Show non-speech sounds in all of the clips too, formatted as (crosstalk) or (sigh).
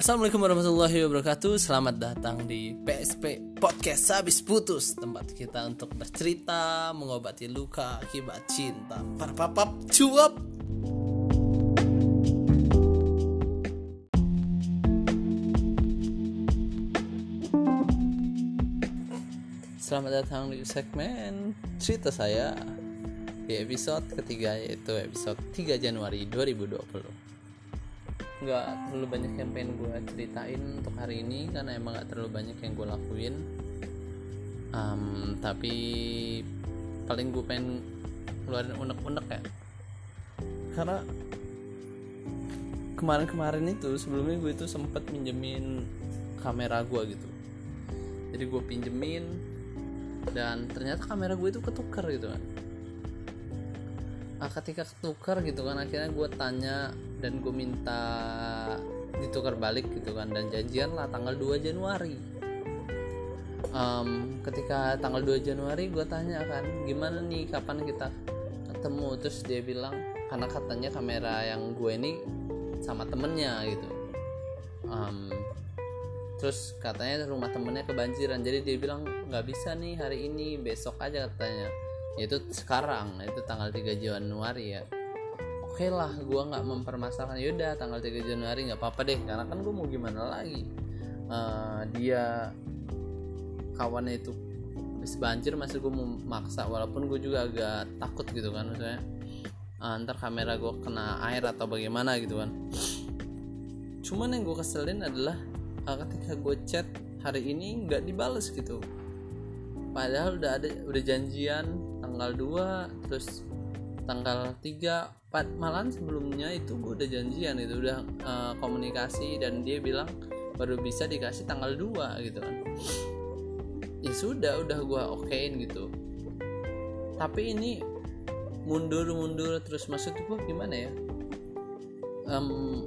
Assalamualaikum warahmatullahi wabarakatuh. Selamat datang di PSP Podcast. Habis Putus Tempat kita untuk bercerita Mengobati luka akibat cinta. Parpapap cuap. Selamat datang di segmen cerita saya Di episode ketiga yaitu episode 3 Januari 2020 nggak terlalu banyak yang pengen gue ceritain untuk hari ini karena emang nggak terlalu banyak yang gue lakuin. Um, tapi paling gue pengen keluarin unek-unek ya. Karena kemarin-kemarin itu sebelumnya gue itu sempet minjemin kamera gue gitu. Jadi gue pinjemin dan ternyata kamera gue itu ketukar gitu kan nah, ketika ketukar gitu kan akhirnya gue tanya dan gue minta ditukar balik gitu kan dan janjian lah tanggal 2 Januari. Um, ketika tanggal 2 Januari gue tanya kan gimana nih kapan kita ketemu? Terus dia bilang karena katanya kamera yang gue ini sama temennya gitu. Um, terus katanya rumah temennya kebanjiran. Jadi dia bilang nggak bisa nih hari ini besok aja katanya itu sekarang itu tanggal 3 Januari ya. Oke okay lah gue nggak mempermasalahkan. Yaudah tanggal 3 Januari nggak apa-apa deh karena kan gue mau gimana lagi? Uh, dia kawannya itu habis banjir masih gue mau maksa walaupun gue juga agak takut gitu kan maksudnya uh, ntar kamera gue kena air atau bagaimana gitu kan. Cuman yang gue keselin adalah uh, ketika gue chat hari ini nggak dibales gitu. Padahal udah ada udah janjian tanggal 2 terus tanggal 3 Pat malam sebelumnya itu gue udah janjian itu udah uh, komunikasi dan dia bilang baru bisa dikasih tanggal 2 gitu kan. Ya sudah udah gue okein gitu. Tapi ini mundur-mundur terus maksud gue gimana ya? Um,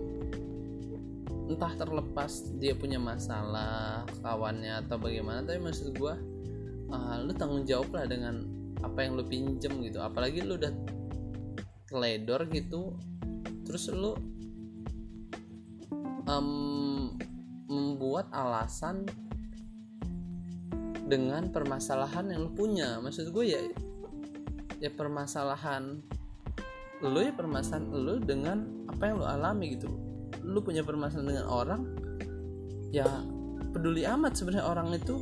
entah terlepas dia punya masalah kawannya atau bagaimana tapi maksud gue uh, lu tanggung jawab lah dengan apa yang lu pinjem gitu. Apalagi lu udah teledor gitu terus lu um, membuat alasan dengan permasalahan yang lu punya. Maksud gue ya ya permasalahan lu ya permasalahan lu dengan apa yang lu alami gitu. Lu punya permasalahan dengan orang ya peduli amat sebenarnya orang itu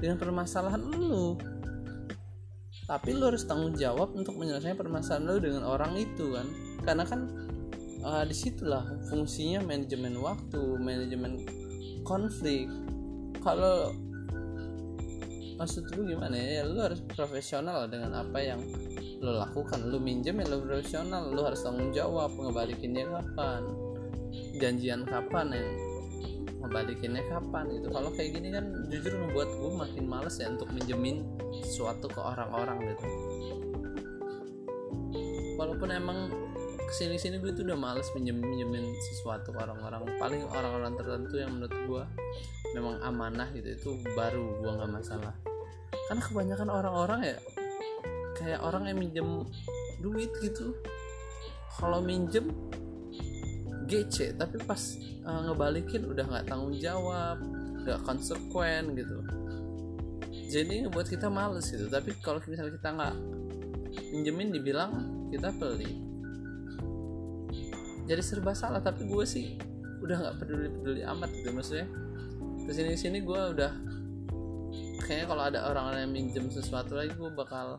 dengan permasalahan lu tapi lo harus tanggung jawab untuk menyelesaikan permasalahan lo dengan orang itu kan? Karena kan uh, di situlah fungsinya manajemen waktu manajemen konflik. Kalau maksud gue gimana ya, ya lo harus profesional dengan apa yang lo lakukan. Lo minjem ya lo profesional. Lo harus tanggung jawab ngembalikinnya kapan janjian kapan yang ngebalikinnya kapan gitu. Kalau kayak gini kan jujur membuat gue makin males ya untuk minjemin sesuatu ke orang-orang gitu. Walaupun emang ke sini sini gue tuh udah males minjem minjemin sesuatu ke orang-orang. Paling orang-orang tertentu yang menurut gue memang amanah gitu itu baru gue nggak masalah. Karena kebanyakan orang-orang ya kayak orang yang minjem duit gitu. Kalau minjem GC tapi pas uh, ngebalikin udah nggak tanggung jawab nggak konsekuen gitu jadi ngebuat kita males gitu. Tapi kalau misalnya kita nggak minjemin dibilang kita pelit jadi serba salah. Tapi gue sih udah nggak peduli peduli amat gitu. Maksudnya ke sini sini gue udah kayaknya kalau ada orang-orang yang minjem sesuatu lagi gue bakal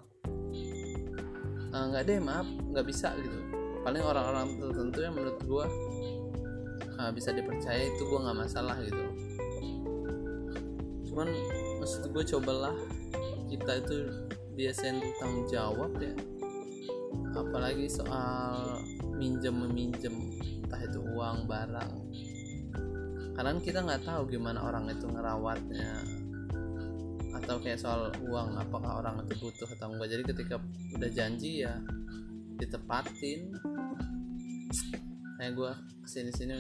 eh, nggak uh, deh maaf nggak bisa gitu. Paling orang-orang tertentu yang menurut gue uh, bisa dipercaya itu gue nggak masalah gitu. Cuman maksud gue cobalah kita itu biasanya tanggung jawab ya. Apalagi soal minjem meminjem entah itu uang barang. Karena kita nggak tahu gimana orang itu ngerawatnya. Atau kayak soal uang apakah orang itu butuh atau enggak jadi ketika udah janji ya ditepatin. Kayak gue ke sini sini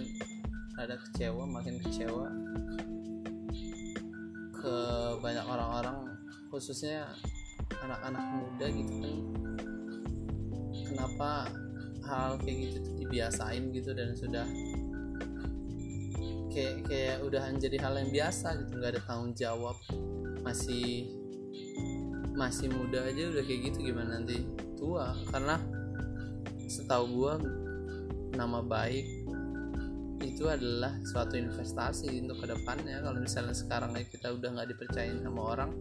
ada kecewa makin kecewa khususnya anak-anak muda gitu kan. Kenapa hal kayak gitu tuh dibiasain gitu dan sudah kayak kayak udah menjadi hal yang biasa gitu nggak ada tanggung jawab. Masih masih muda aja udah kayak gitu gimana nanti tua? Karena setahu gua nama baik itu adalah suatu investasi untuk ke depannya. Kalau misalnya sekarang kita udah nggak dipercayain sama orang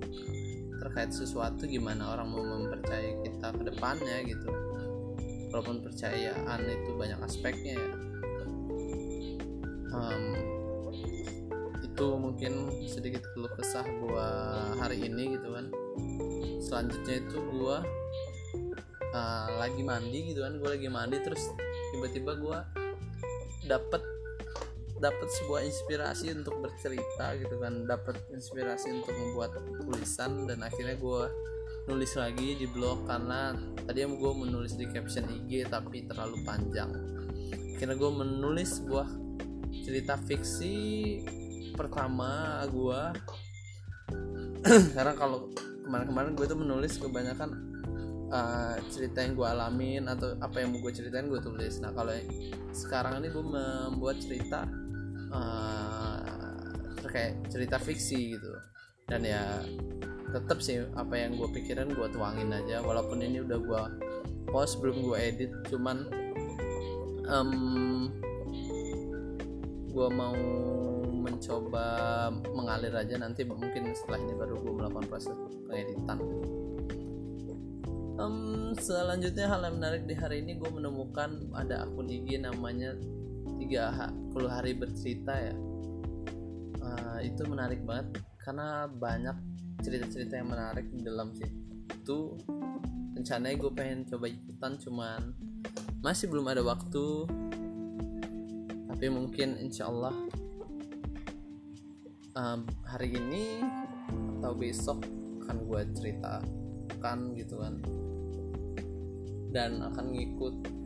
terkait sesuatu gimana orang mau mempercayai kita ke depannya gitu. Walaupun percayaan itu banyak aspeknya ya. Um, itu mungkin sedikit keluh kesah gua hari ini gitu kan. Selanjutnya itu gua uh, lagi mandi gitu kan. Gua lagi mandi terus tiba-tiba gua dapet dapat sebuah inspirasi untuk bercerita gitu kan. Dapat inspirasi untuk membuat tulisan dan akhirnya gue nulis lagi di blog karena tadi yang gue menulis di caption IG tapi terlalu panjang. Akhirnya gue menulis sebuah cerita fiksi pertama gue (clears throat) karena kalau kemarin-kemarin gue tuh menulis kebanyakan uh, cerita yang gue alamin atau apa yang mau gue ceritain gue tulis. Nah kalau sekarang ini gue membuat cerita uh, terkait cerita fiksi gitu. Dan ya tetap sih apa yang gue pikirin gue tuangin aja. Walaupun ini udah gue post belum gue edit cuman um, gue mau mencoba mengalir aja nanti mungkin setelah ini baru gue melakukan proses pengeditan. Um, selanjutnya hal yang menarik di hari ini gue menemukan ada akun IG namanya 30 hari bercerita ya. Uh, itu menarik banget karena banyak cerita-cerita yang menarik di dalam situ. Rencananya gue pengen coba ikutan cuman masih belum ada waktu. Tapi mungkin insya Allah um, hari ini atau besok akan gue ceritakan gitu kan. Dan akan ngikut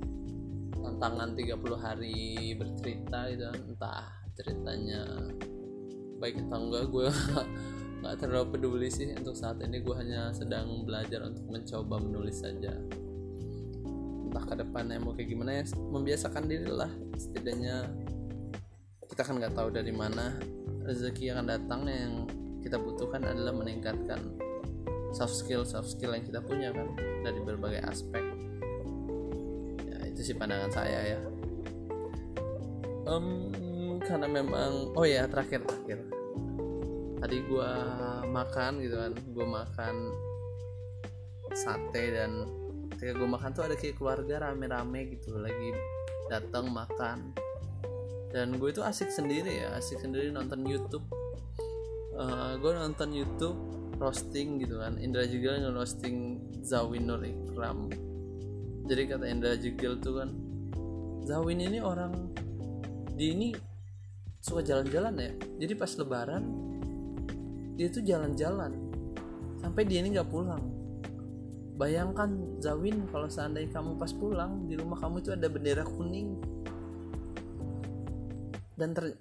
tantangan 30 hari bercerita gitu kan. entah ceritanya baik atau enggak gue (laughs) nggak terlalu peduli sih. Untuk saat ini gue hanya sedang belajar untuk mencoba menulis saja. Entah ke depannya mau kayak gimana ya membiasakan diri lah. Setidaknya kita kan nggak tahu dari mana rezeki yang akan datang. Yang kita butuhkan adalah meningkatkan soft skill soft skill yang kita punya kan dari berbagai aspek sih pandangan saya ya. Um, karena memang oh ya terakhir terakhir. Tadi gue makan gitu kan gue makan sate dan ketika gue makan tuh ada kayak keluarga rame-rame gitu lagi datang makan. Dan gue itu asik sendiri ya asik sendiri nonton YouTube. Uh, gue nonton YouTube roasting gitu kan Indra juga nge-roasting Zawin Nur Ikram jadi kata Indra Jegel tuh kan Zawin ini orang di ini suka jalan-jalan ya. Jadi pas lebaran dia tuh jalan-jalan. Sampai dia ini nggak pulang. Bayangkan Zawin kalau seandainya kamu pas pulang di rumah kamu itu ada bendera kuning. Dan ter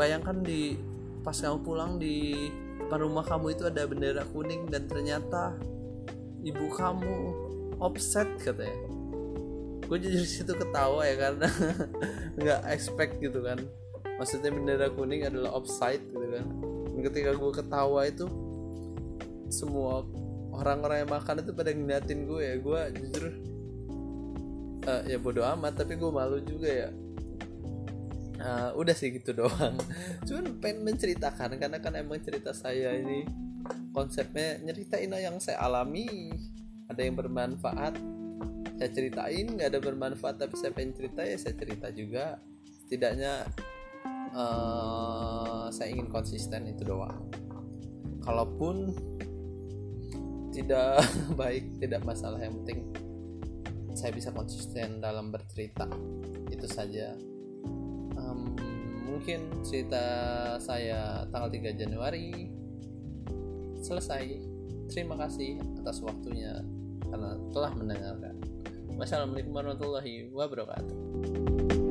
bayangkan di pas kamu pulang di rumah kamu itu ada bendera kuning dan ternyata ibu kamu offset katanya. Gue jujur situ ketawa ya karena (laughs) nggak expect gitu kan. Maksudnya bendera kuning adalah offside gitu kan. Dan ketika gue ketawa itu semua orang-orang yang makan itu pada ngeliatin gue ya. Gue jujur uh, ya bodoh amat tapi gue malu juga ya. Uh, udah sih gitu (laughs) doang. Cuman pengen menceritakan karena kan emang cerita saya ini konsepnya nyeritain yang saya alami ada yang bermanfaat saya ceritain. Nggak ada bermanfaat tapi saya pengen cerita ya saya cerita juga. Setidaknya uh, saya ingin konsisten itu doang. Kalaupun tidak (laughs) baik tidak masalah. Yang penting saya bisa konsisten dalam bercerita. Itu saja. Um, mungkin cerita saya tanggal 3 Januari selesai. Terima kasih atas waktunya karena telah mendengarkan. Wassalamualaikum warahmatullahi wabarakatuh.